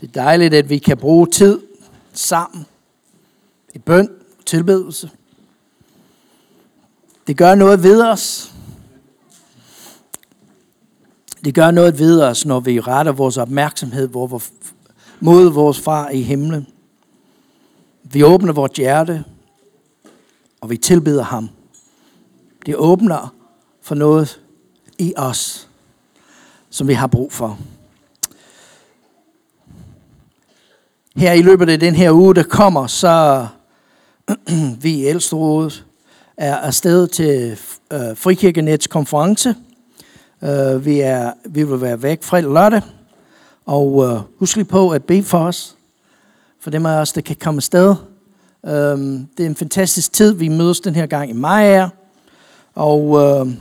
Det er dejligt, at vi kan bruge tid sammen i bøn, tilbedelse. Det gør noget ved os. Det gør noget ved os, når vi retter vores opmærksomhed mod vores far i himlen. Vi åbner vores hjerte, og vi tilbeder ham. Det åbner for noget i os, som vi har brug for. Her i løbet af den her uge, der kommer, så vi i Ældsterådet er afsted til øh, Frikirkenets konference. Øh, vi, er, vi vil være væk fredag lørdag, og øh, husk lige på at bede for os, for dem af os, der kan komme afsted. Øh, det er en fantastisk tid, vi mødes den her gang i maj og øh,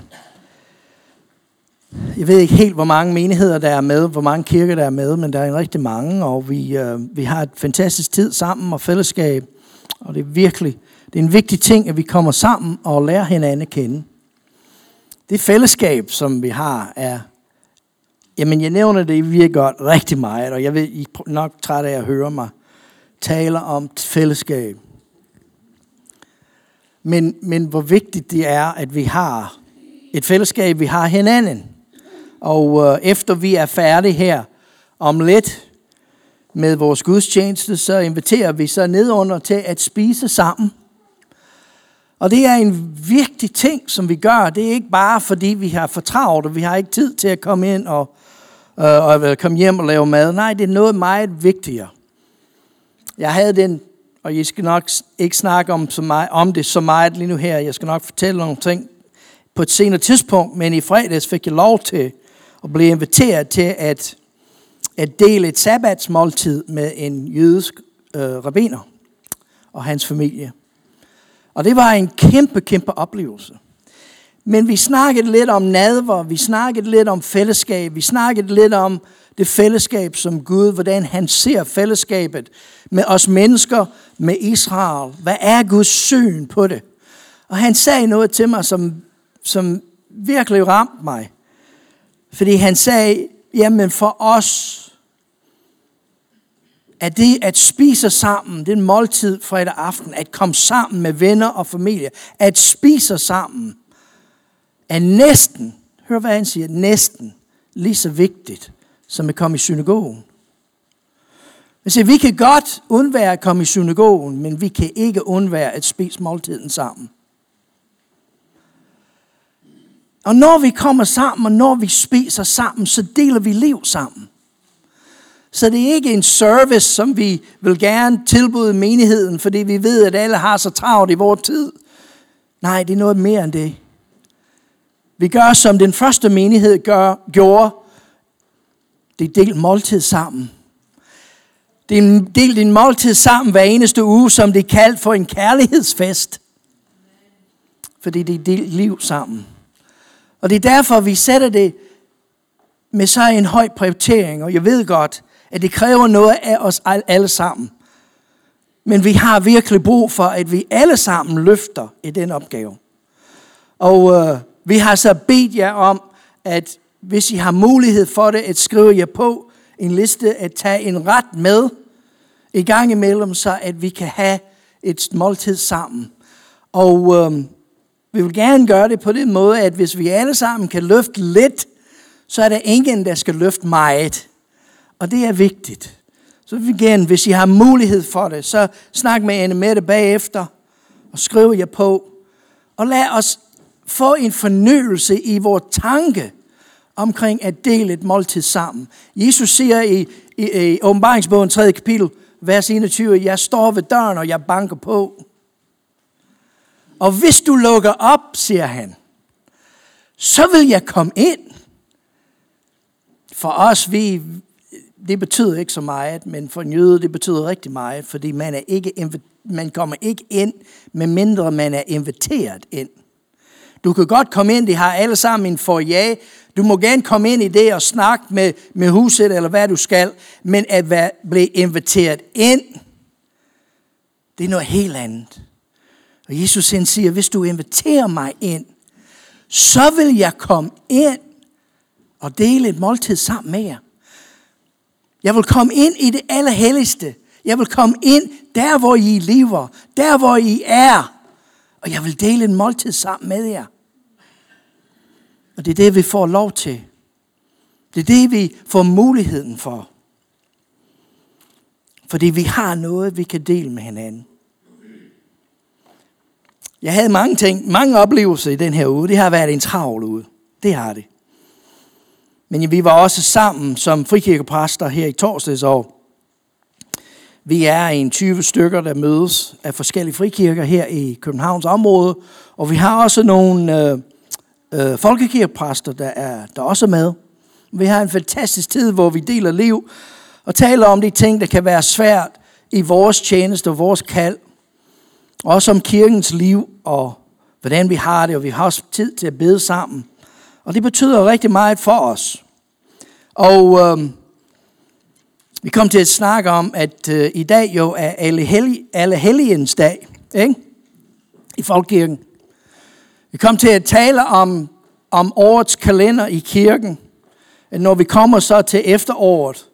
jeg ved ikke helt, hvor mange menigheder der er med, hvor mange kirker der er med, men der er en rigtig mange, og vi, øh, vi har et fantastisk tid sammen og fællesskab. Og det er virkelig, det er en vigtig ting, at vi kommer sammen og lærer hinanden at kende. Det fællesskab, som vi har, er, jamen jeg nævner det virkelig godt rigtig meget, og jeg ved, I er nok træt af at høre mig tale om fællesskab. Men, men hvor vigtigt det er, at vi har et fællesskab, vi har hinanden. Og øh, efter vi er færdige her om lidt med vores gudstjeneste, så inviterer vi så nedunder til at spise sammen. Og det er en vigtig ting, som vi gør. Det er ikke bare fordi vi har for travlt, og vi har ikke tid til at komme ind og, øh, og øh, komme hjem og lave mad. Nej, det er noget meget vigtigere. Jeg havde den, og jeg skal nok ikke snakke om, så meget, om det så meget lige nu her. Jeg skal nok fortælle nogle ting på et senere tidspunkt, men i fredags fik jeg lov til og blev inviteret til at, at dele et sabbatsmåltid med en jødisk øh, rabiner og hans familie. Og det var en kæmpe, kæmpe oplevelse. Men vi snakkede lidt om nadver, vi snakkede lidt om fællesskab, vi snakkede lidt om det fællesskab som Gud, hvordan han ser fællesskabet med os mennesker, med Israel. Hvad er Guds syn på det? Og han sagde noget til mig, som, som virkelig ramte mig. Fordi han sagde, jamen for os, at det at spise sammen, det er en måltid fredag aften, at komme sammen med venner og familie, at spise sammen, er næsten, hør hvad han siger, næsten lige så vigtigt, som at komme i synagogen. Man siger, vi kan godt undvære at komme i synagogen, men vi kan ikke undvære at spise måltiden sammen. Og når vi kommer sammen, og når vi spiser sammen, så deler vi liv sammen. Så det er ikke en service, som vi vil gerne tilbyde menigheden, fordi vi ved, at alle har så travlt i vores tid. Nej, det er noget mere end det. Vi gør, som den første menighed gør, gjorde. Det er delt måltid sammen. Det er delt en måltid sammen hver eneste uge, som det er kaldt for en kærlighedsfest. Fordi det er delt liv sammen. Og det er derfor, vi sætter det med så en høj prioritering. Og jeg ved godt, at det kræver noget af os alle sammen. Men vi har virkelig brug for, at vi alle sammen løfter i den opgave. Og øh, vi har så bedt jer om, at hvis I har mulighed for det, at skrive jer på en liste, at tage en ret med i gang imellem, så at vi kan have et måltid sammen. Og øh, vi vil gerne gøre det på den måde, at hvis vi alle sammen kan løfte lidt, så er der ingen, der skal løfte meget. Og det er vigtigt. Så igen, hvis I har mulighed for det, så snak med Anne med bagefter, og skriv jer på. Og lad os få en fornyelse i vores tanke omkring at dele et måltid sammen. Jesus siger i, i, i åbenbaringsbogen 3. kapitel, vers 21, jeg står ved døren, og jeg banker på. Og hvis du lukker op, siger han, så vil jeg komme ind. For os, vi, det betyder ikke så meget, men for en jøde, det betyder rigtig meget, fordi man, er ikke, man kommer ikke ind, medmindre man er inviteret ind. Du kan godt komme ind, de har alle sammen en foyer. Du må gerne komme ind i det og snakke med, med huset, eller hvad du skal, men at være, blive inviteret ind, det er noget helt andet. Og Jesus han siger, hvis du inviterer mig ind, så vil jeg komme ind og dele et måltid sammen med jer. Jeg vil komme ind i det allerhelligste. Jeg vil komme ind der, hvor I lever. Der, hvor I er. Og jeg vil dele en måltid sammen med jer. Og det er det, vi får lov til. Det er det, vi får muligheden for. Fordi vi har noget, vi kan dele med hinanden. Jeg havde mange ting, mange oplevelser i den her uge. Det har været en travl uge. Det har det. Men vi var også sammen som frikirkepræster her i torsdags år. Vi er en 20 stykker, der mødes af forskellige frikirker her i Københavns område. Og vi har også nogle øh, øh, folkekirkepræster, der er der også er med. Vi har en fantastisk tid, hvor vi deler liv og taler om de ting, der kan være svært i vores tjeneste og vores kald. Også om kirkens liv og hvordan vi har det, og vi har også tid til at bede sammen. Og det betyder rigtig meget for os. Og øh, vi kom til at snakke om, at øh, i dag jo er alle, hellig, alle helligens dag ikke? i Folkekirken. Vi kom til at tale om, om årets kalender i kirken. At når vi kommer så til efteråret,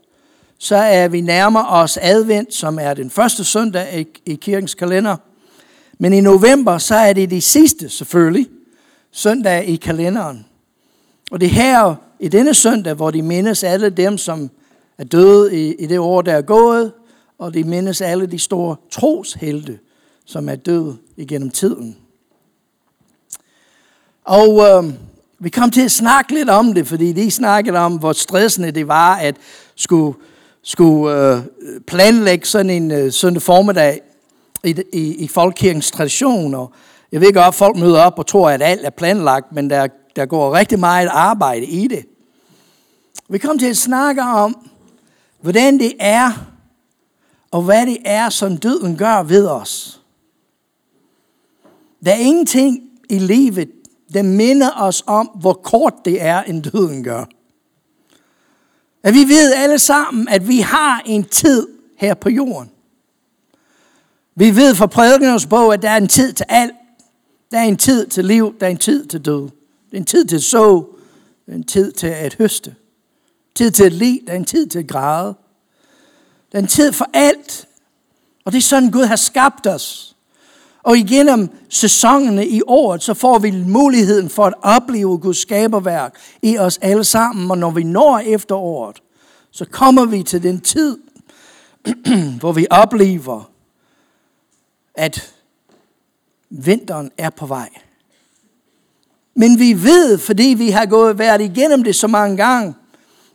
så er vi nærmer os advent, som er den første søndag i, i kirkens kalender. Men i november, så er det det sidste selvfølgelig, søndag i kalenderen. Og det her i denne søndag, hvor de mindes alle dem, som er døde i, i det år, der er gået, og de mindes alle de store troshelte, som er døde igennem tiden. Og øh, vi kom til at snakke lidt om det, fordi de snakkede om, hvor stressende det var at skulle, skulle øh, planlægge sådan en øh, søndag formiddag i, i, i folkekirkens tradition. Og jeg ved godt, at folk møder op og tror, at alt er planlagt, men der, der går rigtig meget arbejde i det. Vi kommer til at snakke om, hvordan det er, og hvad det er, som døden gør ved os. Der er ingenting i livet, der minder os om, hvor kort det er, en døden gør. At vi ved alle sammen, at vi har en tid her på jorden. Vi ved fra prædikernes bog, at der er en tid til alt. Der er en tid til liv, der er en tid til død. Der er en tid til så, der er en tid til at høste. Tid til at lide, der er en tid til at græde. Der er en tid for alt. Og det er sådan, Gud har skabt os. Og igennem sæsonerne i året, så får vi muligheden for at opleve Guds skaberværk i os alle sammen. Og når vi når efteråret, så kommer vi til den tid, hvor vi oplever, at vinteren er på vej. Men vi ved, fordi vi har gået været igennem det så mange gange,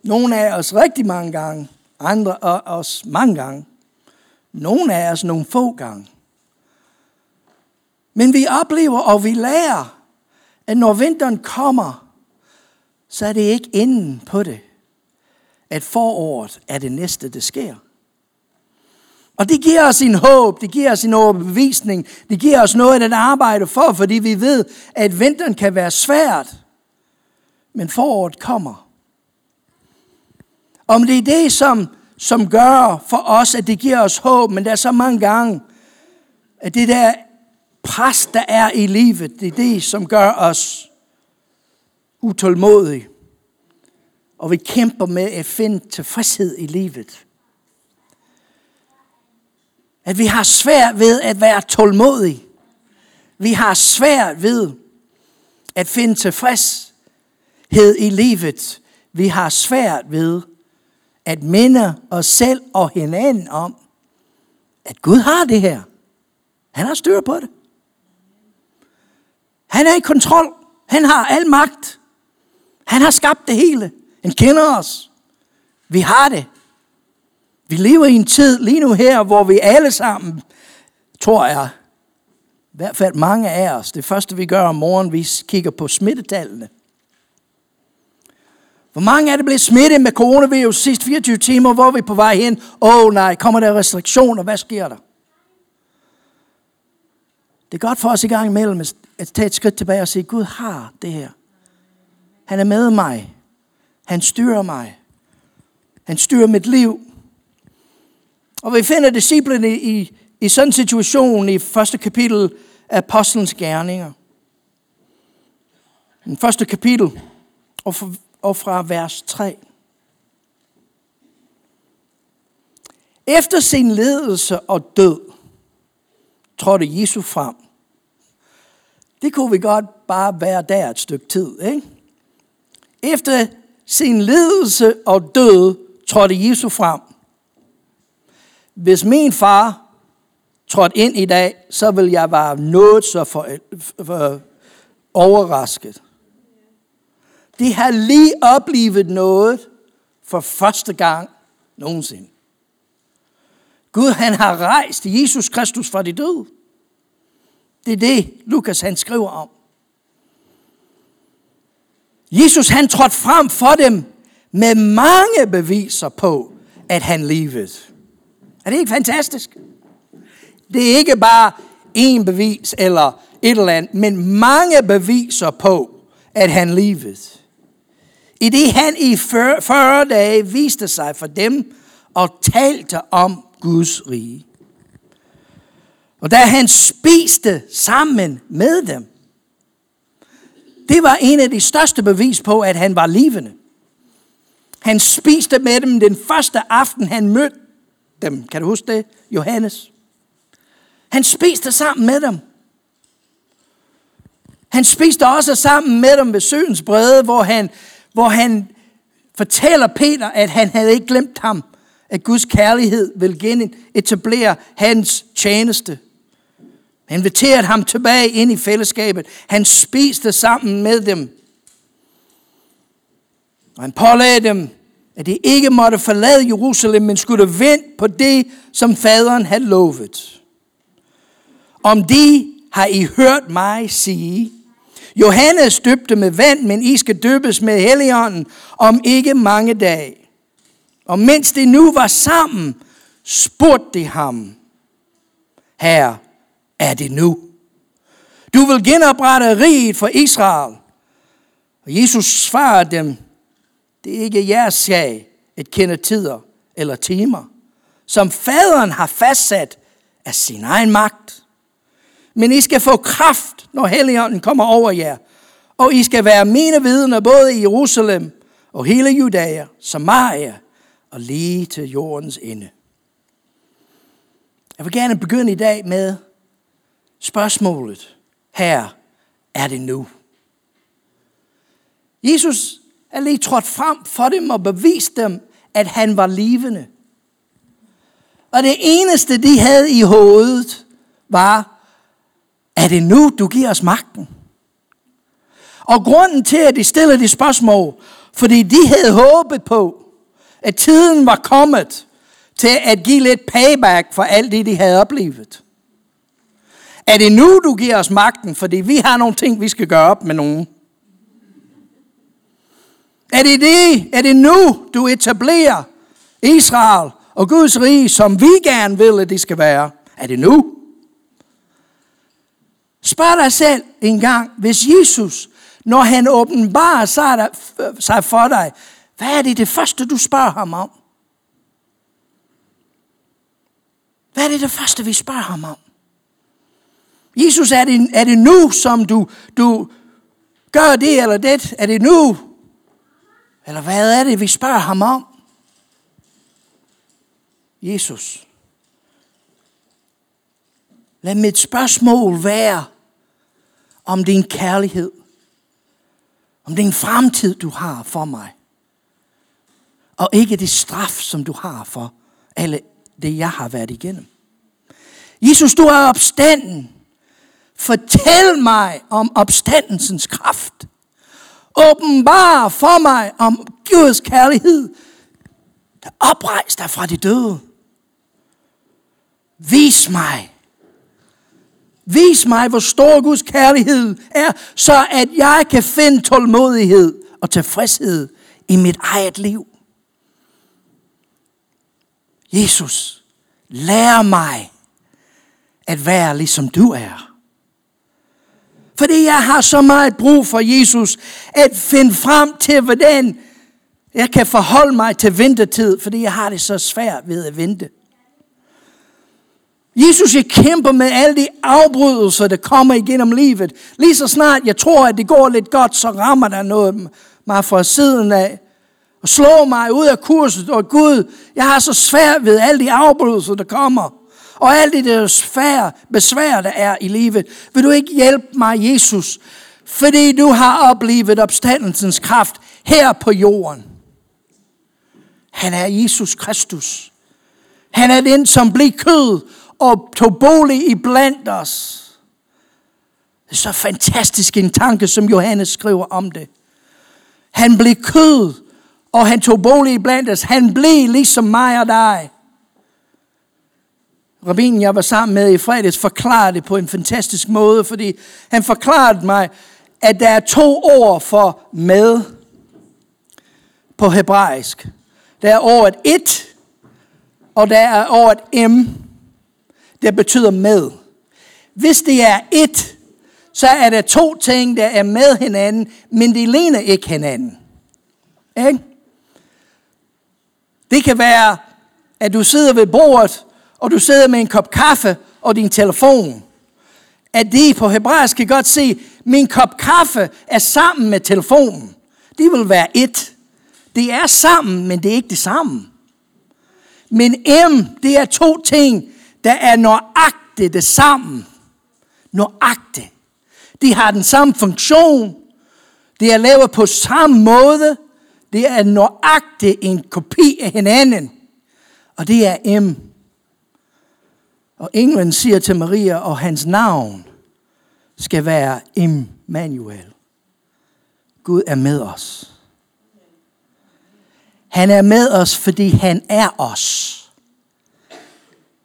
nogle af os rigtig mange gange, andre af os mange gange, nogle af os nogle få gange. Men vi oplever og vi lærer, at når vinteren kommer, så er det ikke inden på det, at foråret er det næste, der sker. Og det giver os en håb, det giver os en overbevisning, det giver os noget at arbejde for, fordi vi ved, at vinteren kan være svært, men foråret kommer. Om det er det, som, som gør for os, at det giver os håb, men der er så mange gange, at det der pres, der er i livet, det er det, som gør os utålmodige. Og vi kæmper med at finde tilfredshed i livet. At vi har svært ved at være tålmodige. Vi har svært ved at finde tilfredshed i livet. Vi har svært ved at minde os selv og hinanden om, at Gud har det her. Han har styr på det. Han er i kontrol. Han har al magt. Han har skabt det hele. Han kender os. Vi har det. Vi lever i en tid lige nu her, hvor vi alle sammen, tror jeg, i hvert fald mange af os, det første vi gør om morgenen, vi kigger på smittetallene. Hvor mange er det blevet smittet med coronavirus sidste 24 timer, hvor vi på vej hen? Åh oh, nej, kommer der restriktioner? Hvad sker der? Det er godt for os i gang imellem at tage et skridt tilbage og sige, Gud har det her. Han er med mig. Han styrer mig. Han styrer mit liv. Og vi finder disciplene i, i sådan en situation i første kapitel af Apostlenes Gerninger. Den første kapitel, og for, og fra vers 3. Efter sin ledelse og død, trådte Jesus frem. Det kunne vi godt bare være der et stykke tid, ikke? Efter sin ledelse og død, trådte Jesus frem. Hvis min far trådte ind i dag, så vil jeg være noget så for, for overrasket. De har lige oplevet noget for første gang nogensinde. Gud han har rejst Jesus Kristus fra de døde. Det er det, Lukas han skriver om. Jesus han trådte frem for dem med mange beviser på, at han levede. Er det ikke fantastisk? Det er ikke bare en bevis eller et eller andet, men mange beviser på, at han levede. I det han i 40 dage viste sig for dem og talte om Guds rige. Og da han spiste sammen med dem, det var en af de største bevis på, at han var levende. Han spiste med dem den første aften, han mødte dem. Kan du huske det? Johannes. Han spiste sammen med dem. Han spiste også sammen med dem ved søens brede, hvor han, hvor han fortæller Peter, at han havde ikke glemt ham, at Guds kærlighed vil genetablere hans tjeneste. Han inviterede ham tilbage ind i fællesskabet. Han spiste sammen med dem. Og han pålagde dem, at de ikke måtte forlade Jerusalem, men skulle vente på det, som faderen havde lovet. Om de har I hørt mig sige, Johannes døbte med vand, men I skal døbes med Helligånden om ikke mange dage. Og mens de nu var sammen, spurgte de ham, Herre, er det nu? Du vil genoprette riget for Israel. Og Jesus svarede dem, det er ikke jeres sag at kende tider eller timer, som faderen har fastsat af sin egen magt. Men I skal få kraft, når Helligånden kommer over jer. Og I skal være mine vidner både i Jerusalem og hele Judæa, Samaria og lige til jordens ende. Jeg vil gerne begynde i dag med spørgsmålet. Her er det nu. Jesus lige trådt frem for dem og bevist dem, at han var levende. Og det eneste, de havde i hovedet, var, er det nu, du giver os magten? Og grunden til, at de stillede de spørgsmål, fordi de havde håbet på, at tiden var kommet til at give lidt payback for alt det, de havde oplevet. Er det nu, du giver os magten, fordi vi har nogle ting, vi skal gøre op med nogen? Er det det? Er det nu, du etablerer Israel og Guds rige, som vi gerne vil, at det skal være? Er det nu? Spørg dig selv en gang, hvis Jesus, når han åbenbarer sig for dig, hvad er det det første, du spørger ham om? Hvad er det det første, vi spørger ham om? Jesus, er det, er det nu, som du, du gør det eller det? Er det nu? Eller hvad er det, vi spørger ham om? Jesus. Lad mit spørgsmål være om din kærlighed. Om den fremtid, du har for mig. Og ikke det straf, som du har for alle det, jeg har været igennem. Jesus, du er opstanden. Fortæl mig om opstandelsens kraft. Åbenbar for mig om Guds kærlighed, der oprejste dig fra de døde. Vis mig. Vis mig, hvor stor Guds kærlighed er, så at jeg kan finde tålmodighed og tilfredshed i mit eget liv. Jesus, lær mig at være ligesom du er. Fordi jeg har så meget brug for Jesus, at finde frem til, hvordan jeg kan forholde mig til ventetid, fordi jeg har det så svært ved at vente. Jesus, jeg kæmper med alle de afbrydelser, der kommer igennem livet. Lige så snart jeg tror, at det går lidt godt, så rammer der noget mig fra siden af. og slår mig ud af kurset, og Gud, jeg har så svært ved alle de afbrydelser, der kommer, og alt det der svære besvær, der er i livet. Vil du ikke hjælpe mig, Jesus, fordi du har oplevet opstandelsens kraft her på jorden. Han er Jesus Kristus. Han er den, som blev kød og tog bolig i blandt os. Det er så fantastisk en tanke, som Johannes skriver om det. Han blev kød, og han tog bolig i blandt os. Han blev ligesom mig og dig. Rabinen, jeg var sammen med i fredags, forklarede det på en fantastisk måde, fordi han forklarede mig, at der er to ord for med på hebraisk. Der er ordet et, og der er ordet m, der betyder med. Hvis det er et, så er der to ting, der er med hinanden, men de ligner ikke hinanden. Ikke? Det kan være, at du sidder ved bordet, og du sidder med en kop kaffe og din telefon. At de på hebraisk kan godt se, min kop kaffe er sammen med telefonen. Det vil være et. Det er sammen, men det er ikke det samme. Men M, det er to ting, der er nøjagtigt det samme. Nøjagtigt. De har den samme funktion. Det er lavet på samme måde. Det er nøjagtigt en kopi af hinanden. Og det er M. Og englen siger til Maria, og hans navn skal være Emmanuel. Gud er med os. Han er med os, fordi han er os.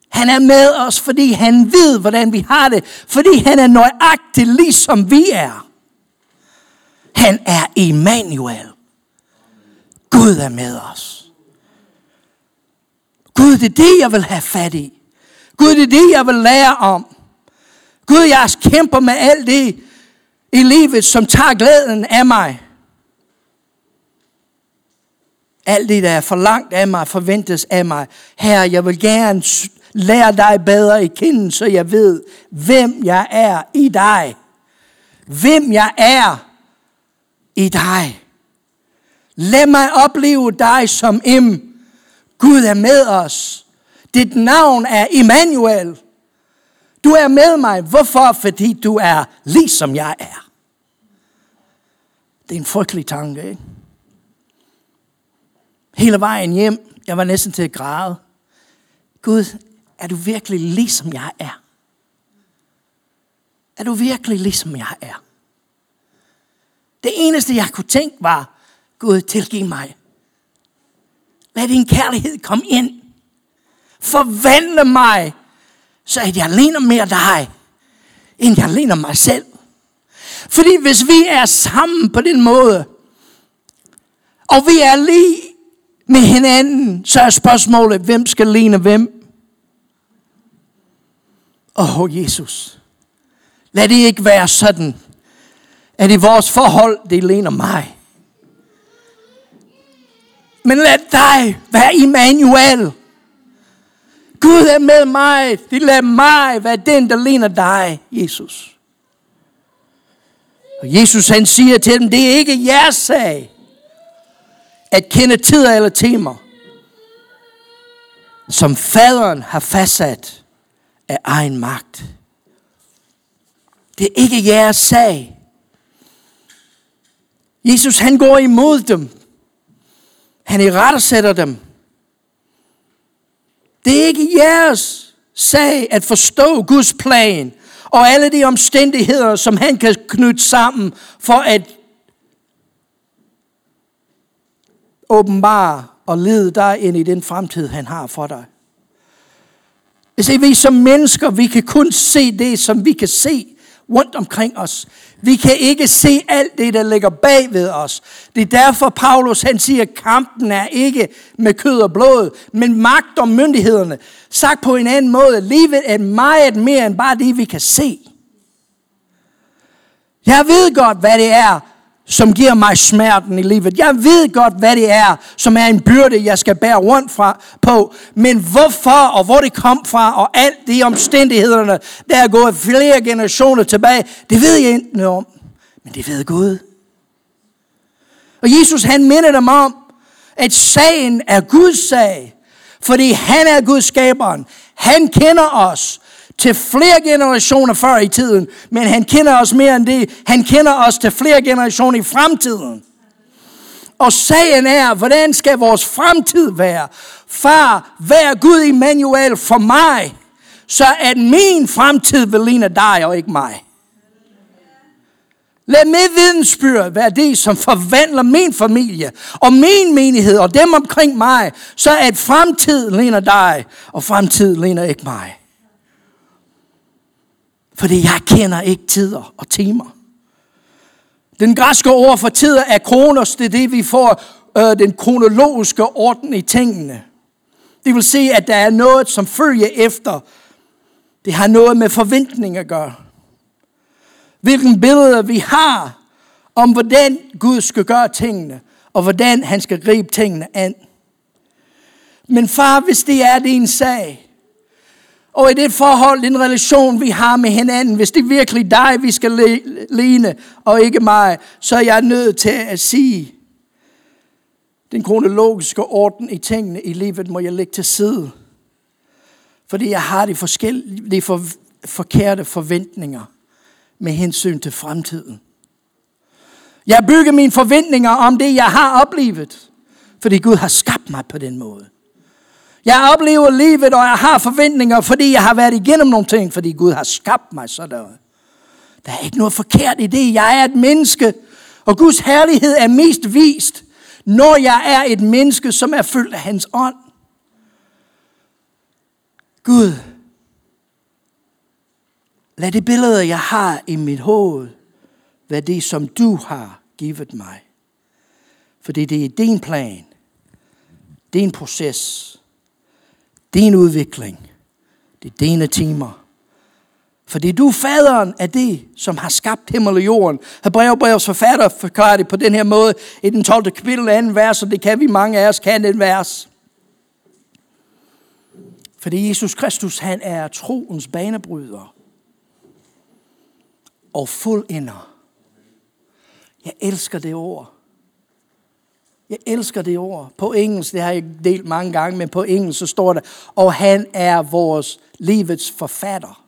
Han er med os, fordi han ved, hvordan vi har det. Fordi han er nøjagtig, ligesom vi er. Han er Emmanuel. Gud er med os. Gud, det er det, jeg vil have fat i. Gud, det er det, jeg vil lære om. Gud, jeg kæmper med alt det i livet, som tager glæden af mig. Alt det, der er for langt af mig, forventes af mig. Herre, jeg vil gerne lære dig bedre i kende, så jeg ved, hvem jeg er i dig. Hvem jeg er i dig. Lad mig opleve dig som im. Gud er med os. Dit navn er Immanuel. Du er med mig. Hvorfor? Fordi du er ligesom jeg er. Det er en frygtelig tanke, ikke? Hele vejen hjem, jeg var næsten til at græde. Gud, er du virkelig ligesom jeg er? Er du virkelig ligesom jeg er? Det eneste, jeg kunne tænke var, Gud, tilgiv mig. Lad din kærlighed komme ind. Forvandle mig, så at jeg ligner mere dig, end jeg ligner mig selv. Fordi hvis vi er sammen på den måde, og vi er lige med hinanden, så er spørgsmålet, hvem skal ligne hvem? Åh, oh, Jesus. Lad det ikke være sådan, at i vores forhold, det ligner mig. Men lad dig være Immanuel. Gud er med mig. De lader mig være den, der ligner dig, Jesus. Og Jesus han siger til dem, det er ikke jeres sag at kende tider eller timer, som faderen har fastsat af egen magt. Det er ikke jeres sag. Jesus han går imod dem. Han i rette sætter dem. Det er ikke jeres sag at forstå Guds plan og alle de omstændigheder, som han kan knytte sammen for at åbenbare og lede dig ind i den fremtid, han har for dig. Hvis vi som mennesker, vi kan kun se det, som vi kan se rundt omkring os. Vi kan ikke se alt det, der ligger bag ved os. Det er derfor, Paulus han siger, at kampen er ikke med kød og blod, men magt og myndighederne. Sagt på en anden måde, livet er meget mere end bare det, vi kan se. Jeg ved godt, hvad det er, som giver mig smerten i livet. Jeg ved godt, hvad det er, som er en byrde, jeg skal bære rundt fra, på. Men hvorfor og hvor det kom fra, og alt de omstændighederne, der er gået flere generationer tilbage, det ved jeg ikke noget om. Men det ved Gud. Og Jesus han minder dem om, at sagen er Guds sag. Fordi han er Guds skaberen. Han kender os til flere generationer før i tiden, men han kender os mere end det. Han kender os til flere generationer i fremtiden. Og sagen er, hvordan skal vores fremtid være? Far, vær Gud Immanuel for mig, så at min fremtid vil ligne dig og ikke mig. Lad mit vidensbyrd være det, som forvandler min familie og min menighed og dem omkring mig, så at fremtid ligner dig, og fremtid ligner ikke mig. Fordi jeg kender ikke tider og timer. Den græske ord for tider er kronos, det er det, vi får øh, den kronologiske orden i tingene. Det vil sige, at der er noget, som følger efter. Det har noget med forventning at gøre hvilken billede vi har om, hvordan Gud skal gøre tingene, og hvordan han skal gribe tingene an. Men far, hvis det er din sag, og i det forhold, den relation, vi har med hinanden, hvis det er virkelig dig, vi skal ligne, og ikke mig, så er jeg nødt til at sige, den kronologiske orden i tingene i livet må jeg lægge til side. Fordi jeg har de, forskellige, de for, forkerte forventninger med hensyn til fremtiden. Jeg bygger mine forventninger om det, jeg har oplevet, fordi Gud har skabt mig på den måde. Jeg oplever livet, og jeg har forventninger, fordi jeg har været igennem nogle ting, fordi Gud har skabt mig sådan. Der er ikke noget forkert i det. Jeg er et menneske, og Guds herlighed er mest vist, når jeg er et menneske, som er fyldt af hans ånd. Gud Lad det billede, jeg har i mit hoved, være det, som du har givet mig. Fordi det er din plan, din proces, din udvikling, det er dine timer. Fordi du er faderen af det, som har skabt himmel og jorden. Hebræerbrevets forfatter forklarer det på den her måde i den 12. kapitel anden vers, og det kan vi mange af os kan den vers. Fordi Jesus Kristus, han er troens banebryder og fuldender. Jeg elsker det ord. Jeg elsker det ord. På engelsk, det har jeg delt mange gange, men på engelsk så står det, og han er vores livets forfatter.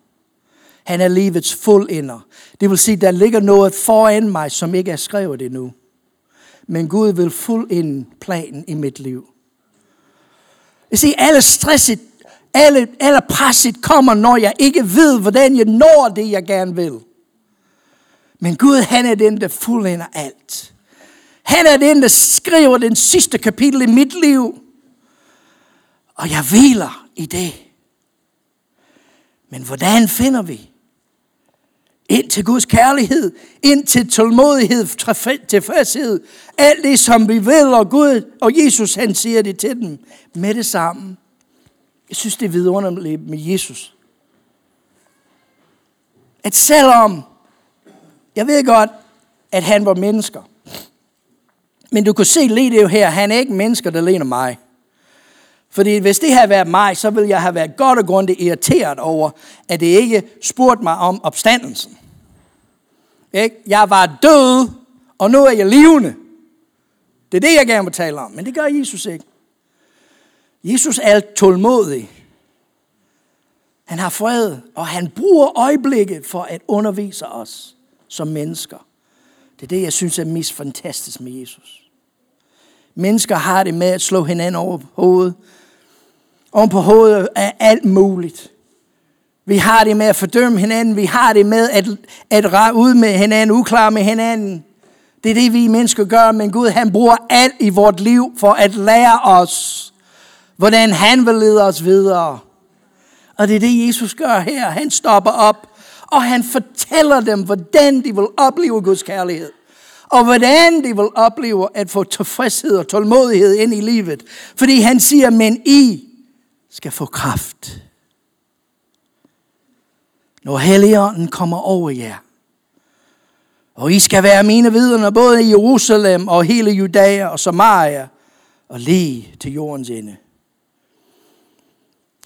Han er livets fuldender. Det vil sige, der ligger noget foran mig, som ikke er skrevet endnu. Men Gud vil fuldende planen i mit liv. Jeg siger, alle stresset, alle, alle presset kommer, når jeg ikke ved, hvordan jeg når det, jeg gerne vil. Men Gud, han er den, der fuldender alt. Han er den, der skriver den sidste kapitel i mit liv. Og jeg hviler i det. Men hvordan finder vi? Ind til Guds kærlighed, ind til tålmodighed, tilfredshed, alt det, som vi vil, og Gud og Jesus, han siger det til dem med det samme. Jeg synes, det er vidunderligt med Jesus. At selvom jeg ved godt, at han var mennesker. Men du kan se lige det her, han er ikke mennesker, der ligner mig. Fordi hvis det havde været mig, så ville jeg have været godt og grundigt irriteret over, at det ikke spurgte mig om opstandelsen. Ikke? Jeg var død, og nu er jeg levende. Det er det, jeg gerne vil tale om, men det gør Jesus ikke. Jesus er tålmodig. Han har fred, og han bruger øjeblikket for at undervise os som mennesker. Det er det, jeg synes er mest fantastisk med Jesus. Mennesker har det med at slå hinanden over på hovedet. Oven på hovedet er alt muligt. Vi har det med at fordømme hinanden. Vi har det med at, at rage ud med hinanden, uklare med hinanden. Det er det, vi mennesker gør, men Gud han bruger alt i vort liv for at lære os, hvordan han vil lede os videre. Og det er det, Jesus gør her. Han stopper op og han fortæller dem, hvordan de vil opleve Guds kærlighed. Og hvordan de vil opleve at få tilfredshed og tålmodighed ind i livet. Fordi han siger, men I skal få kraft. Når Helligånden kommer over jer. Og I skal være mine vidner både i Jerusalem og hele Judæa og Samaria og lige til jordens ende.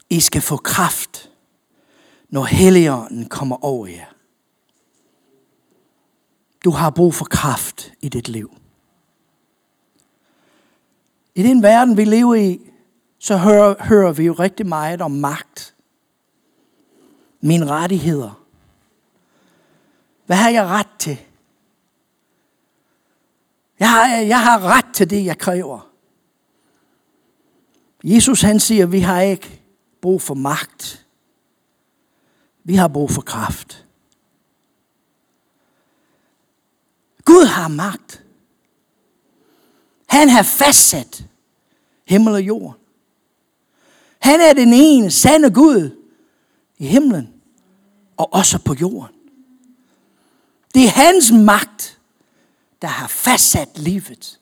I skal få kraft når Helligånden kommer over jer. Du har brug for kraft i dit liv. I den verden, vi lever i, så hører, hører vi jo rigtig meget om magt. Mine rettigheder. Hvad har jeg ret til? Jeg har, jeg har ret til det, jeg kræver. Jesus han siger, at vi har ikke brug for magt. Vi har brug for kraft. Gud har magt. Han har fastsat himmel og jord. Han er den ene sande Gud i himlen og også på jorden. Det er hans magt, der har fastsat livet.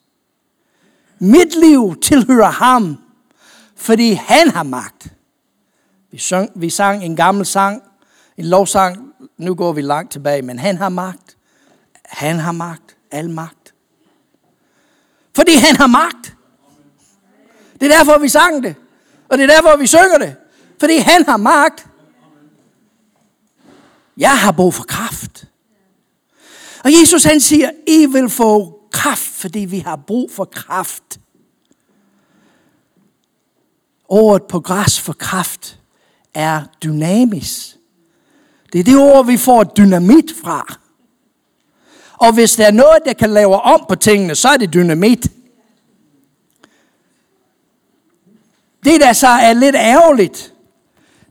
Mit liv tilhører ham, fordi han har magt. Vi sang, vi sang en gammel sang, en lovsang, nu går vi langt tilbage, men han har magt. Han har magt, al magt. Fordi han har magt. Det er derfor, vi sang det. Og det er derfor, vi synger det. Fordi han har magt. Jeg har brug for kraft. Og Jesus han siger, I vil få kraft, fordi vi har brug for kraft. Ordet på græs for kraft er dynamisk. Det er det ord, vi får dynamit fra. Og hvis der er noget, der kan lave om på tingene, så er det dynamit. Det, der så er lidt ærgerligt,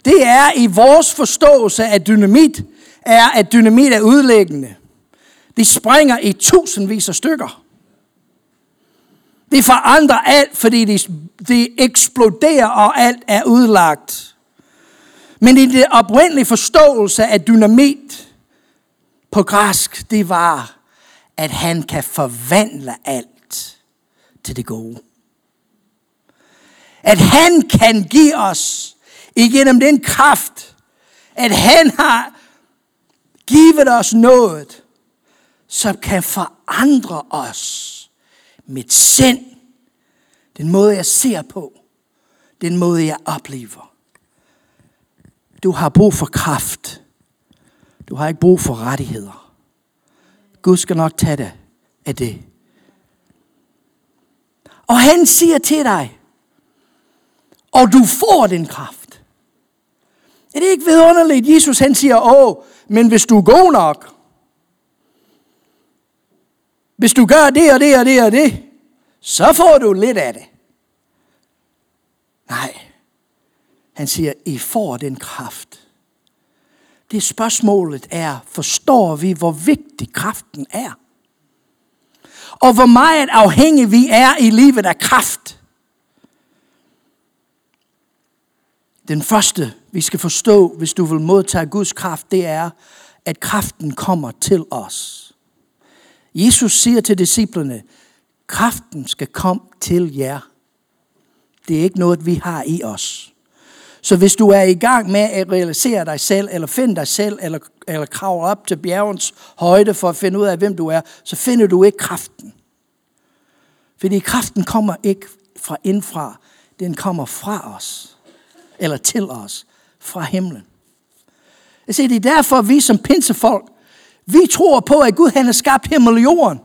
det er i vores forståelse af dynamit, er, at dynamit er udlæggende. De springer i tusindvis af stykker. De forandrer alt, fordi de, de eksploderer, og alt er udlagt. Men i det oprindelige forståelse af dynamit på græsk, det var, at han kan forvandle alt til det gode. At han kan give os igennem den kraft, at han har givet os noget, som kan forandre os. Mit sind, den måde jeg ser på, den måde jeg oplever. Du har brug for kraft. Du har ikke brug for rettigheder. Gud skal nok tage dig af det. Og han siger til dig, og du får den kraft. Er det ikke vidunderligt? Jesus han siger, åh, men hvis du er god nok, hvis du gør det og det og det og det, så får du lidt af det. Nej, han siger, I får den kraft. Det spørgsmålet er, forstår vi, hvor vigtig kraften er? Og hvor meget afhængige vi er i livet af kraft. Den første, vi skal forstå, hvis du vil modtage Guds kraft, det er, at kraften kommer til os. Jesus siger til disciplene, kraften skal komme til jer. Det er ikke noget, vi har i os. Så hvis du er i gang med at realisere dig selv, eller finde dig selv, eller, eller kravle op til bjergens højde for at finde ud af, hvem du er, så finder du ikke kraften. Fordi kraften kommer ikke fra indfra, den kommer fra os, eller til os, fra himlen. Jeg siger, det er derfor, vi som pinsefolk, vi tror på, at Gud han har skabt himmel og jorden.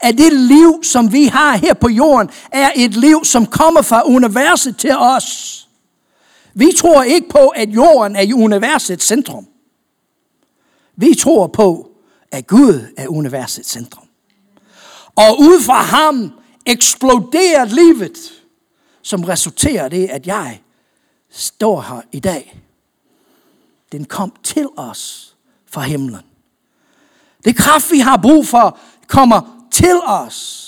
At det liv, som vi har her på jorden, er et liv, som kommer fra universet til os. Vi tror ikke på, at jorden er universets centrum. Vi tror på, at Gud er universets centrum. Og ud fra ham eksploderer livet, som resulterer det, at jeg står her i dag. Den kom til os fra himlen. Det kraft, vi har brug for, kommer til os.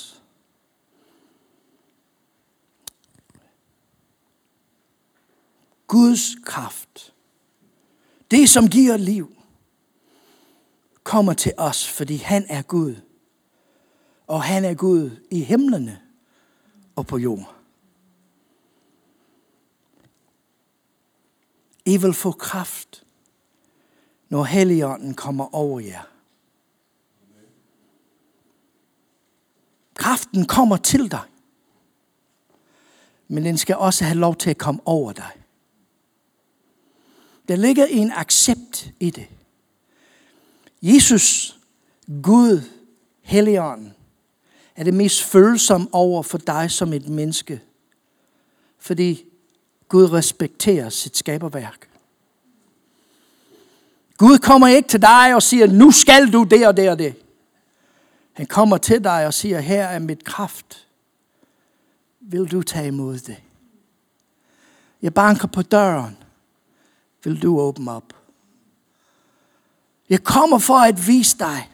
Guds kraft, det som giver liv, kommer til os, fordi han er Gud. Og han er Gud i himlene og på jorden. I vil få kraft, når Helligånden kommer over jer. Kraften kommer til dig. Men den skal også have lov til at komme over dig. Der ligger en accept i det. Jesus, Gud, Helligånden, er det mest følsomme over for dig som et menneske. Fordi Gud respekterer sit skaberværk. Gud kommer ikke til dig og siger, nu skal du det og det og det. Han kommer til dig og siger, her er mit kraft. Vil du tage imod det? Jeg banker på døren. Vil du åbne op? Jeg kommer for at vise dig,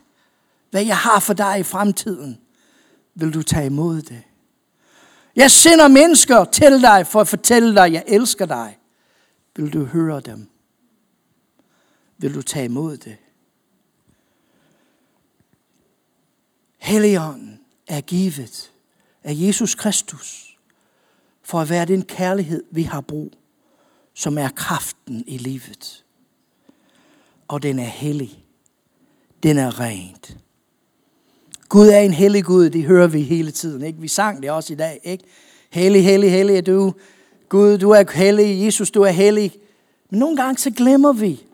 hvad jeg har for dig i fremtiden. Vil du tage imod det? Jeg sender mennesker til dig for at fortælle dig, at jeg elsker dig. Vil du høre dem? Vil du tage imod det? Helligånden er givet af Jesus Kristus for at være den kærlighed, vi har brug, som er kraften i livet. Og den er hellig. Den er rent. Gud er en hellig Gud, det hører vi hele tiden. Ikke? Vi sang det også i dag. Ikke? Hellig, hellig, hellig er du. Gud, du er hellig. Jesus, du er hellig. Men nogle gange så glemmer vi,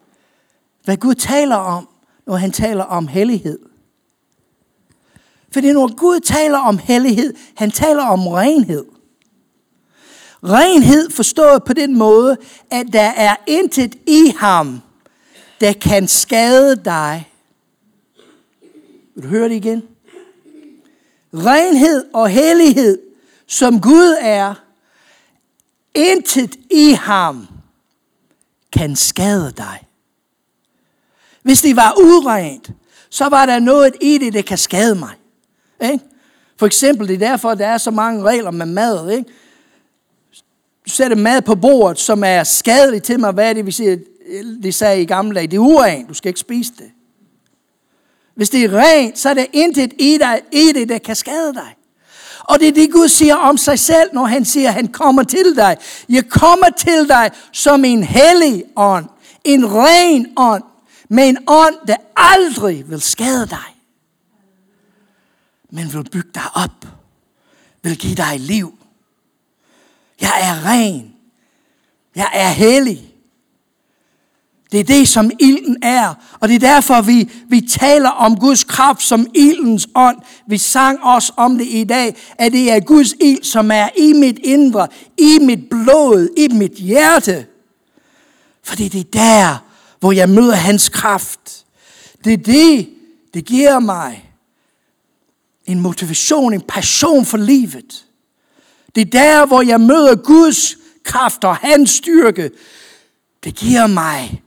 hvad Gud taler om, når han taler om hellighed. Fordi når Gud taler om hellighed, han taler om renhed. Renhed forstået på den måde, at der er intet i ham, der kan skade dig. Vil du høre det igen? renhed og hellighed, som Gud er, intet i ham kan skade dig. Hvis det var urent, så var der noget i det, der kan skade mig. Ikke? For eksempel, det er derfor, der er så mange regler med mad. Ikke? Sætte mad på bordet, som er skadeligt til mig. Hvad er det, vi siger, de sagde i gamle dage? Det er urent, du skal ikke spise det. Hvis det er rent, så er der intet i, dig, i det, der kan skade dig. Og det er det, Gud siger om sig selv, når han siger, at han kommer til dig. Jeg kommer til dig som en hellig ånd. En ren ånd. Med en ånd, der aldrig vil skade dig. Men vil bygge dig op. Vil give dig liv. Jeg er ren. Jeg er hellig. Det er det, som ilden er. Og det er derfor, vi, vi taler om Guds kraft som ildens ånd. Vi sang også om det i dag, at det er Guds ild, som er i mit indre, i mit blod, i mit hjerte. Fordi det er der, hvor jeg møder hans kraft. Det er det, det giver mig en motivation, en passion for livet. Det er der, hvor jeg møder Guds kraft og hans styrke. Det giver mig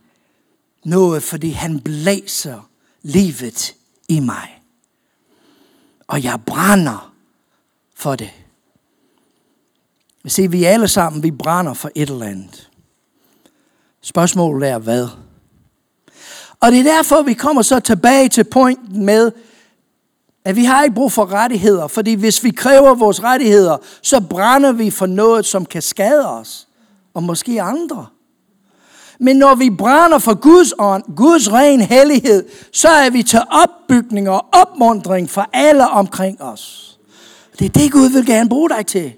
noget, fordi han blæser livet i mig. Og jeg brænder for det. Se, vi alle sammen, vi brænder for et eller andet. Spørgsmålet er, hvad? Og det er derfor, vi kommer så tilbage til pointen med, at vi har ikke brug for rettigheder, fordi hvis vi kræver vores rettigheder, så brænder vi for noget, som kan skade os, og måske andre. Men når vi brænder for Guds ånd, Guds ren hellighed, så er vi til opbygning og opmundring for alle omkring os. Det er det, Gud vil gerne bruge dig til.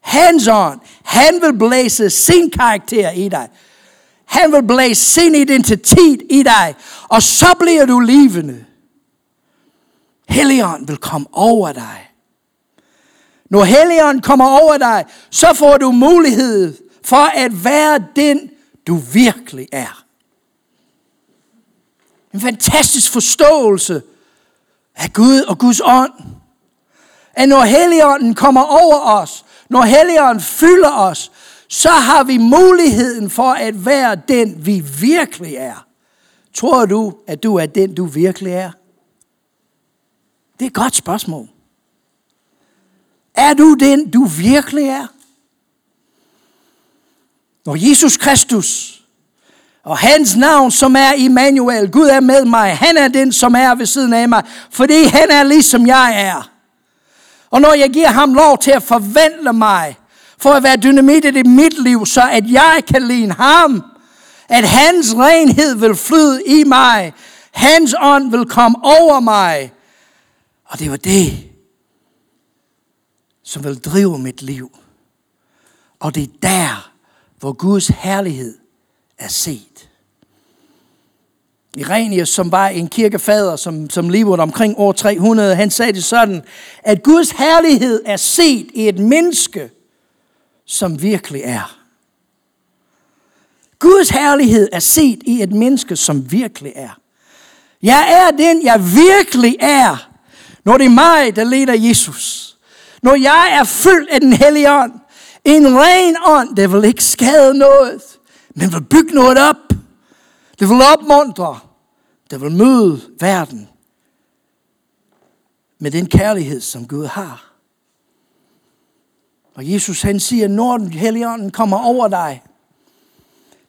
Hans ånd, han vil blæse sin karakter i dig. Han vil blæse sin identitet i dig. Og så bliver du levende. Helligånd vil komme over dig. Når Helligånd kommer over dig, så får du mulighed for at være den, du virkelig er. En fantastisk forståelse af Gud og Guds ånd. At når Helligånden kommer over os, når Helligånden fylder os, så har vi muligheden for at være den, vi virkelig er. Tror du, at du er den, du virkelig er? Det er et godt spørgsmål. Er du den, du virkelig er? Når Jesus Kristus og hans navn, som er Immanuel, Gud er med mig, han er den, som er ved siden af mig, fordi han er ligesom jeg er. Og når jeg giver ham lov til at forvandle mig, for at være dynamit i mit liv, så at jeg kan ligne ham, at hans renhed vil flyde i mig, hans ånd vil komme over mig. Og det var det, som vil drive mit liv. Og det er der, hvor Guds herlighed er set. Irenius, som var en kirkefader, som, som levede omkring år 300, han sagde det sådan, at Guds herlighed er set i et menneske, som virkelig er. Guds herlighed er set i et menneske, som virkelig er. Jeg er den, jeg virkelig er, når det er mig, der leder Jesus. Når jeg er fyldt af den hellige ånd. En ren ånd, der vil ikke skade noget, men vil bygge noget op. Det vil opmuntre. Det vil møde verden med den kærlighed, som Gud har. Og Jesus han siger, når den hellige kommer over dig,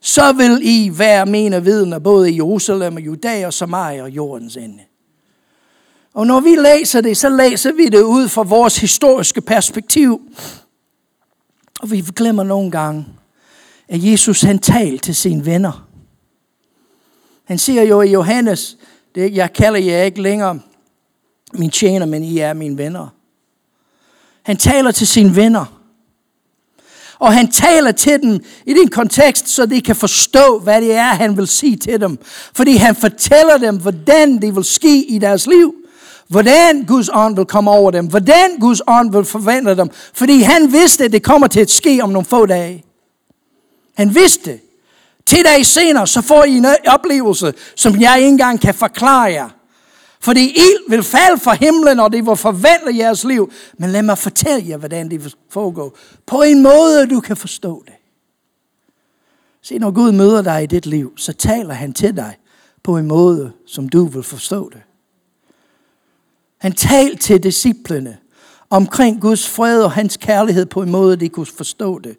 så vil I være mine vidner, både i Jerusalem og Judæa og Samaria og jordens ende. Og når vi læser det, så læser vi det ud fra vores historiske perspektiv. Og vi glemmer nogle gange, at Jesus han talte til sine venner. Han siger jo i Johannes, det, jeg kalder jer ikke længere min tjener, men I er mine venner. Han taler til sine venner. Og han taler til dem i den kontekst, så de kan forstå, hvad det er, han vil sige til dem. Fordi han fortæller dem, hvordan det vil ske i deres liv. Hvordan Guds ånd vil komme over dem. Hvordan Guds ånd vil forvandle dem. Fordi han vidste, at det kommer til at ske om nogle få dage. Han vidste. Til dage senere, så får I en oplevelse, som jeg ikke engang kan forklare jer. Fordi ild vil falde fra himlen, og det vil forvandle jeres liv. Men lad mig fortælle jer, hvordan det vil foregå. På en måde, du kan forstå det. Se, når Gud møder dig i dit liv, så taler han til dig på en måde, som du vil forstå det. Han talte til disciplene omkring Guds fred og hans kærlighed på en måde, de kunne forstå det.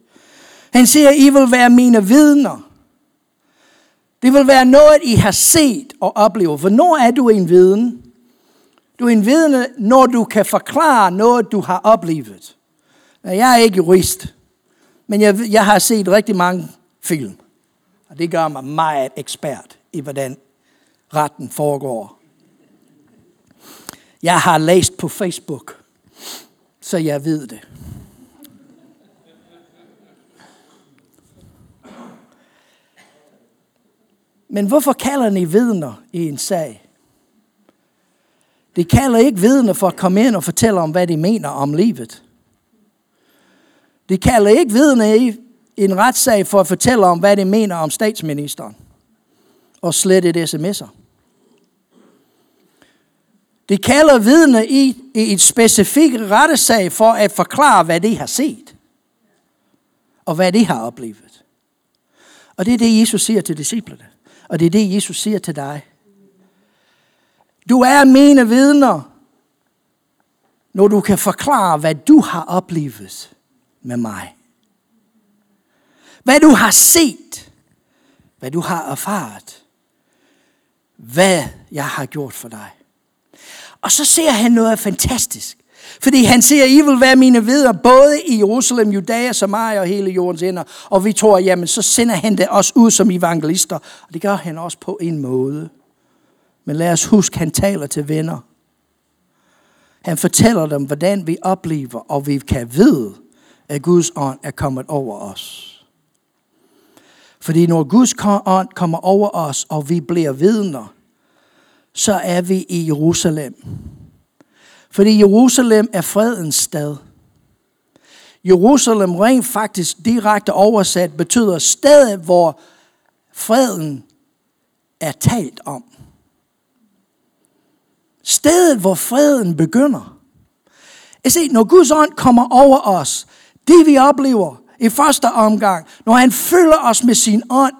Han siger, I vil være mine vidner. Det vil være noget, I har set og oplevet. Hvornår er du en viden? Du er en vidne, når du kan forklare noget, du har oplevet. Jeg er ikke jurist, men jeg, jeg har set rigtig mange film. Og det gør mig meget ekspert i, hvordan retten foregår. Jeg har læst på Facebook, så jeg ved det. Men hvorfor kalder ni vidner i en sag? De kalder ikke vidner for at komme ind og fortælle om, hvad de mener om livet. De kalder ikke vidner i en retssag for at fortælle om, hvad de mener om statsministeren. Og slette et sms'er. De kalder vidne i, i et specifikt rettesag for at forklare, hvad de har set. Og hvad de har oplevet. Og det er det, Jesus siger til disciplene. Og det er det, Jesus siger til dig. Du er mine vidner, når du kan forklare, hvad du har oplevet med mig. Hvad du har set. Hvad du har erfaret. Hvad jeg har gjort for dig. Og så ser han noget fantastisk. Fordi han siger, I vil være mine vidner, både i Jerusalem, Judæa, Samaria og hele jordens ender. Og vi tror, jamen så sender han det også ud som evangelister. Og det gør han også på en måde. Men lad os huske, han taler til venner. Han fortæller dem, hvordan vi oplever, og vi kan vide, at Guds ånd er kommet over os. Fordi når Guds ånd kommer over os, og vi bliver vidner, så er vi i Jerusalem. Fordi Jerusalem er fredens stad. Jerusalem rent faktisk direkte oversat betyder stedet, hvor freden er talt om. Stedet, hvor freden begynder. Jeg ser, når Guds ånd kommer over os, det vi oplever i første omgang, når han fylder os med sin ånd,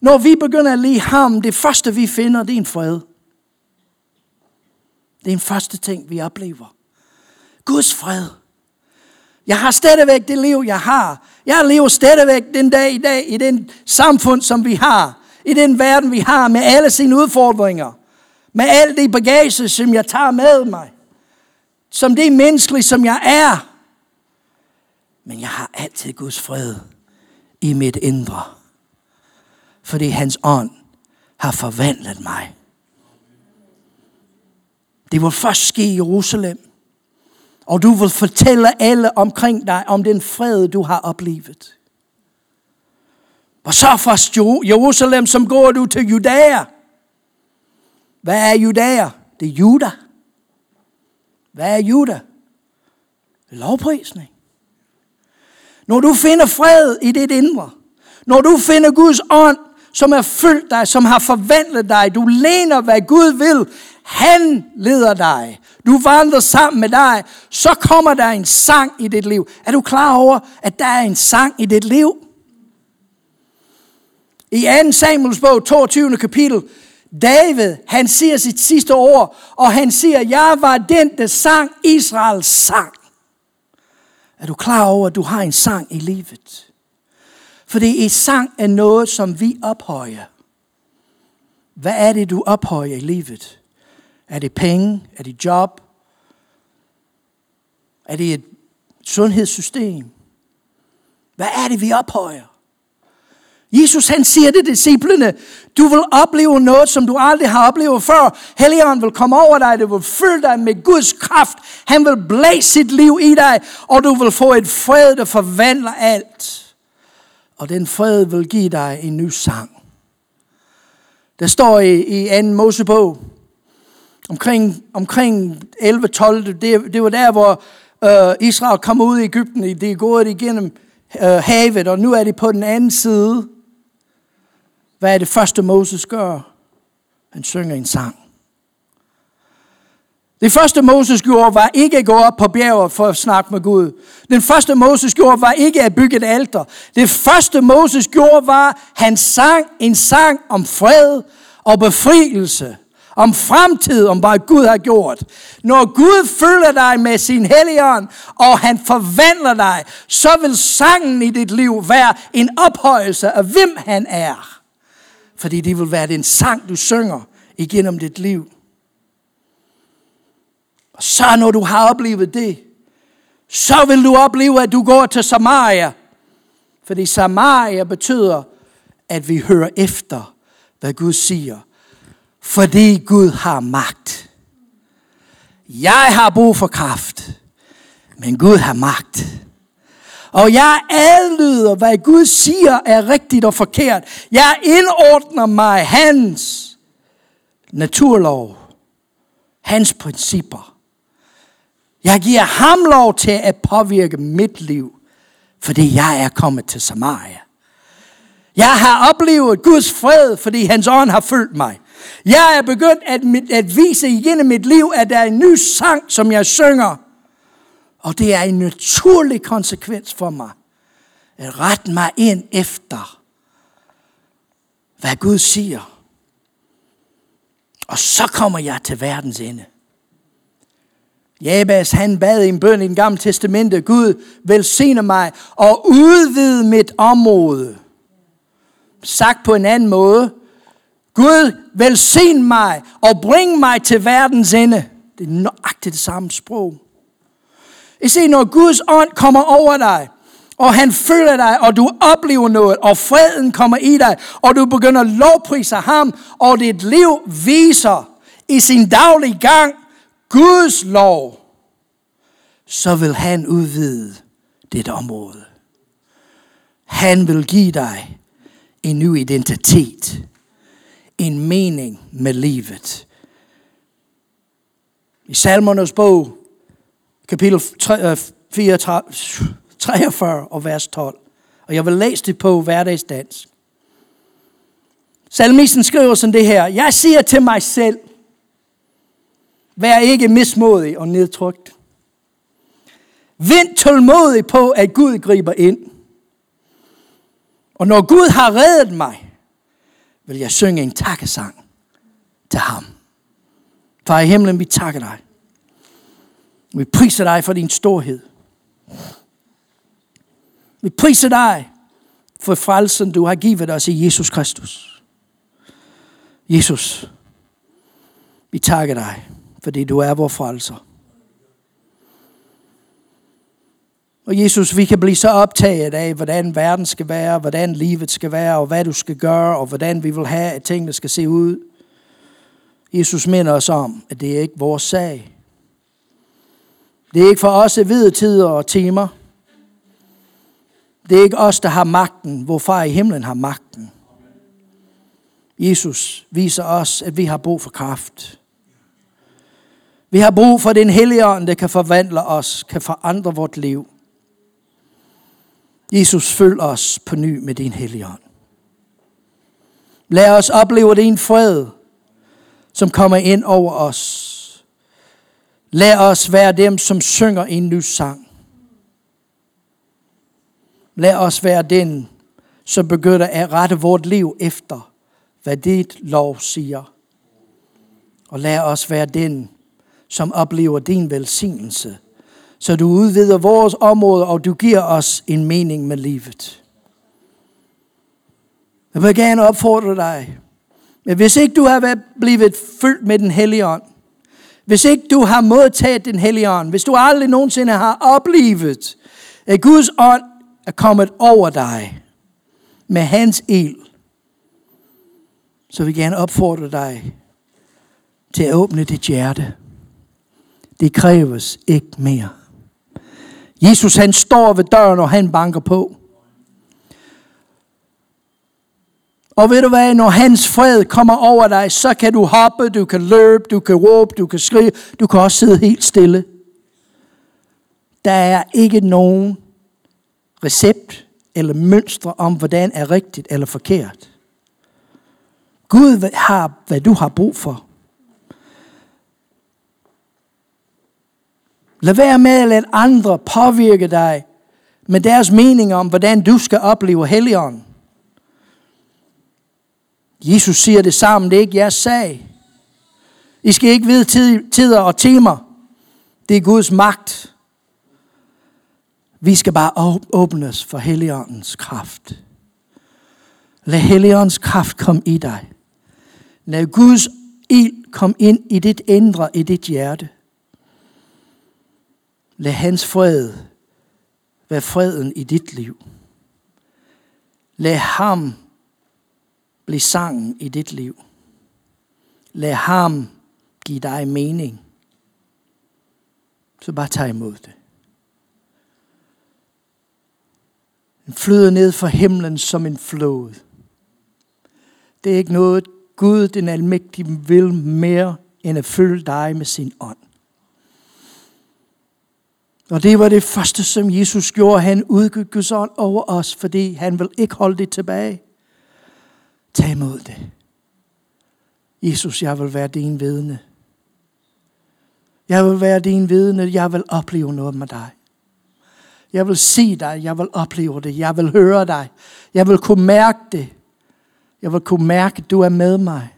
når vi begynder at lide ham, det første vi finder, det er en fred. Det er en første ting, vi oplever. Guds fred. Jeg har stadigvæk det liv, jeg har. Jeg lever stadigvæk den dag i dag i den samfund, som vi har. I den verden, vi har med alle sine udfordringer. Med alt det bagage, som jeg tager med mig. Som det menneskelige, som jeg er. Men jeg har altid Guds fred i mit indre. Fordi hans ånd har forvandlet mig. Det vil først ske i Jerusalem. Og du vil fortælle alle omkring dig om den fred, du har oplevet. Og så fra Jerusalem, som går du til Judæa. Hvad er Judæa? Det er Juda. Hvad er Juda? Lovprisning. Når du finder fred i dit indre, når du finder Guds ånd, som er fyldt dig, som har forvandlet dig, du læner, hvad Gud vil, han leder dig, du vandrer sammen med dig, så kommer der en sang i dit liv. Er du klar over, at der er en sang i dit liv? I 2. Samuels bog, 22. kapitel, David, han siger sit sidste ord, og han siger, jeg var den, der sang Israels sang. Er du klar over, at du har en sang i livet? Fordi i sang er noget, som vi ophøjer. Hvad er det, du ophøjer i livet? Er det penge? Er det job? Er det et sundhedssystem? Hvad er det, vi ophøjer? Jesus han siger til disciplene, du vil opleve noget, som du aldrig har oplevet før. Helligånden vil komme over dig, det vil fylde dig med Guds kraft. Han vil blæse sit liv i dig, og du vil få et fred, der forvandler alt. Og den fred vil give dig en ny sang. Der står i, i 2. Mosebog, omkring, omkring 11-12, det, det var der, hvor øh, Israel kom ud i Ægypten. Det er gået igennem øh, havet, og nu er de på den anden side. Hvad er det første Moses gør? Han synger en sang. Det første Moses gjorde var ikke at gå op på bjerget for at snakke med Gud. Den første Moses gjorde var ikke at bygge et alter. Det første Moses gjorde var, at han sang en sang om fred og befrielse. Om fremtid, om hvad Gud har gjort. Når Gud følger dig med sin helligånd, og han forvandler dig, så vil sangen i dit liv være en ophøjelse af, hvem han er. Fordi det vil være den sang, du synger igennem dit liv. Og så når du har oplevet det, så vil du opleve, at du går til Samaria. Fordi Samaria betyder, at vi hører efter, hvad Gud siger. Fordi Gud har magt. Jeg har brug for kraft, men Gud har magt. Og jeg adlyder, hvad Gud siger er rigtigt og forkert. Jeg indordner mig hans naturlov, hans principper. Jeg giver ham lov til at påvirke mit liv, fordi jeg er kommet til Samaria. Jeg har oplevet Guds fred, fordi hans ånd har følt mig. Jeg er begyndt at, at vise igennem mit liv, at der er en ny sang, som jeg synger, og det er en naturlig konsekvens for mig. At rette mig ind efter, hvad Gud siger. Og så kommer jeg til verdens ende. Jabes, han bad i en bøn i den gamle testamente, Gud velsigne mig og udvide mit område. Sagt på en anden måde, Gud velsign mig og bring mig til verdens ende. Det er nøjagtigt det samme sprog. I se, når Guds ånd kommer over dig, og han føler dig, og du oplever noget, og freden kommer i dig, og du begynder at lovprise ham, og dit liv viser i sin daglige gang Guds lov, så vil han udvide dit område. Han vil give dig en ny identitet, en mening med livet. I salmernes bog, kapitel 43 øh, og vers 12. Og jeg vil læse det på hverdagsdansk. Salmisten skriver sådan det her. Jeg siger til mig selv, vær ikke mismodig og nedtrykt. Vent tålmodig på, at Gud griber ind. Og når Gud har reddet mig, vil jeg synge en takkesang til ham. Far i himlen, vi takker dig. Vi priser dig for din storhed. Vi priser dig for frelsen, du har givet os i Jesus Kristus. Jesus, vi takker dig, fordi du er vores frelser. Og Jesus, vi kan blive så optaget af, hvordan verden skal være, hvordan livet skal være, og hvad du skal gøre, og hvordan vi vil have, at tingene skal se ud. Jesus minder os om, at det er ikke vores sag. Det er ikke for os at vide tider og timer. Det er ikke os, der har magten, hvor far i himlen har magten. Jesus viser os, at vi har brug for kraft. Vi har brug for den hellige ånd, der kan forvandle os, kan forandre vort liv. Jesus, følg os på ny med din hellige ånd. Lad os opleve din fred, som kommer ind over os. Lad os være dem, som synger en ny sang. Lad os være den, som begynder at rette vort liv efter, hvad dit lov siger. Og lad os være den, som oplever din velsignelse, så du udvider vores område, og du giver os en mening med livet. Jeg vil gerne opfordre dig, at hvis ikke du har blevet fyldt med den hellige ånd, hvis ikke du har modtaget den hellige ånd, hvis du aldrig nogensinde har oplevet, at Guds ånd er kommet over dig med hans ild, så vil jeg gerne opfordre dig til at åbne dit hjerte. Det kræves ikke mere. Jesus han står ved døren, og han banker på. Og ved du hvad, når hans fred kommer over dig, så kan du hoppe, du kan løbe, du kan råbe, du kan skrige, du kan også sidde helt stille. Der er ikke nogen recept eller mønstre om, hvordan er rigtigt eller forkert. Gud har, hvad du har brug for. Lad være med at lade andre påvirke dig med deres mening om, hvordan du skal opleve Helligånden. Jesus siger det sammen, det er ikke jeres sag. I skal ikke vide tider og timer. Det er Guds magt. Vi skal bare åbnes for Helligåndens kraft. Lad Helligåndens kraft komme i dig. Lad Guds ild komme ind i dit indre, i dit hjerte. Lad hans fred være freden i dit liv. Lad ham blive sangen i dit liv. Lad ham give dig mening. Så bare tag imod det. Den flyder ned fra himlen som en flod. Det er ikke noget, Gud den almægtige vil mere, end at følge dig med sin ånd. Og det var det første, som Jesus gjorde. Han udgik Guds ånd over os, fordi han vil ikke holde det tilbage. Tag imod det. Jesus, jeg vil være din vidne. Jeg vil være din vidne. Jeg vil opleve noget med dig. Jeg vil se dig. Jeg vil opleve det. Jeg vil høre dig. Jeg vil kunne mærke det. Jeg vil kunne mærke, at du er med mig.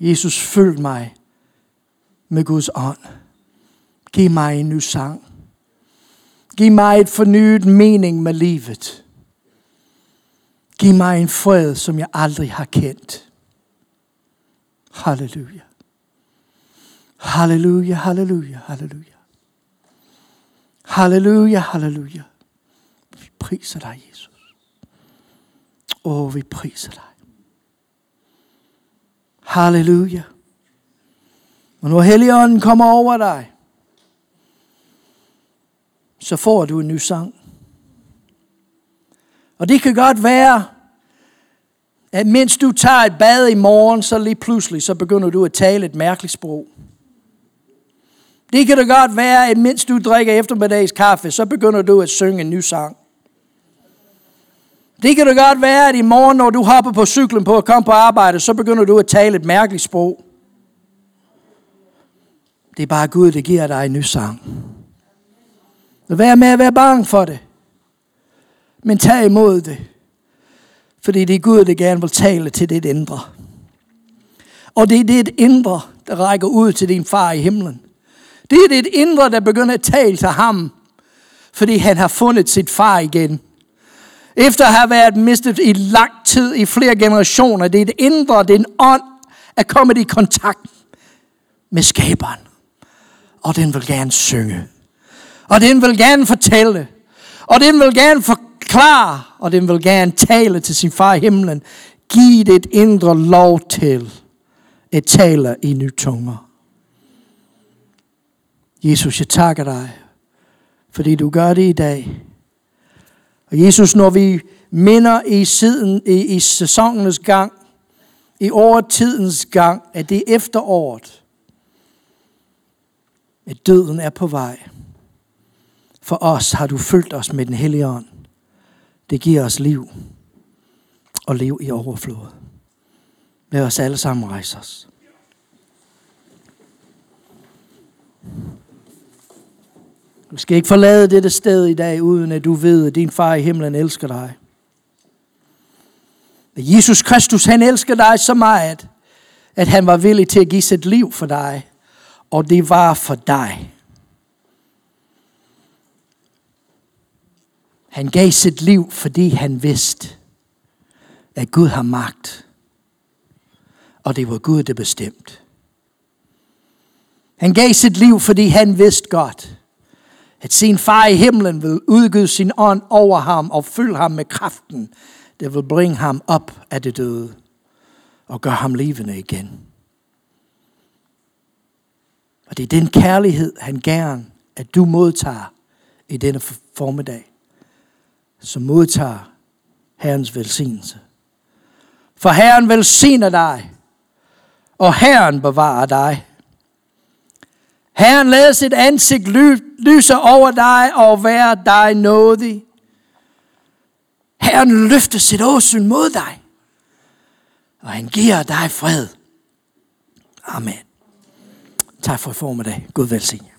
Jesus, følg mig med Guds ånd. Giv mig en ny sang. Giv mig et fornyet mening med livet. Giv mig en fred, som jeg aldrig har kendt. Halleluja. Halleluja, halleluja, halleluja. Halleluja, halleluja. Vi priser dig, Jesus. Åh, vi priser dig. Halleluja. Og når Helligånden kommer over dig, så får du en ny sang. Og det kan godt være, at mens du tager et bad i morgen, så lige pludselig, så begynder du at tale et mærkeligt sprog. Det kan da godt være, at mens du drikker eftermiddags kaffe, så begynder du at synge en ny sang. Det kan da godt være, at i morgen, når du hopper på cyklen på at komme på arbejde, så begynder du at tale et mærkeligt sprog. Det er bare Gud, der giver dig en ny sang. Lad vær med at være bange for det. Men tag imod det. Fordi det er Gud, der gerne vil tale til dit indre. Og det er dit indre, der rækker ud til din far i himlen. Det er dit indre, der begynder at tale til ham, fordi han har fundet sit far igen. Efter at have været mistet i lang tid, i flere generationer, det er det indre, det er en ånd, at komme i kontakt med skaberen. Og den vil gerne synge. Og den vil gerne fortælle. Og den vil gerne forklare. Og den vil gerne tale til sin far i himlen. Giv dit indre lov til at tale i nye tunger. Jesus, jeg takker dig, fordi du gør det i dag. Og Jesus, når vi minder i, siden, i, i sæsonens gang, i årtidens gang, at det er efteråret, at døden er på vej. For os har du fyldt os med den hellige ånd. Det giver os liv og liv i overflod. Lad os alle sammen rejse os. Du skal ikke forlade dette sted i dag, uden at du ved, at din far i himlen elsker dig. At Jesus Kristus, han elsker dig så meget, at han var villig til at give sit liv for dig. Og det var for dig. Han gav sit liv, fordi han vidste, at Gud har magt. Og det var Gud, der bestemt. Han gav sit liv, fordi han vidste godt, at sin far i himlen vil udgyde sin ånd over ham og fylde ham med kraften, der vil bringe ham op af det døde og gøre ham levende igen. Og det er den kærlighed, han gerne, at du modtager i denne formiddag, som modtager Herrens velsignelse. For Herren velsigner dig, og Herren bevarer dig. Herren lader sit ansigt lyse over dig og være dig nådig. Herren løfter sit åsyn mod dig, og han giver dig fred. Amen. Tak for formiddag. Gud velsigne.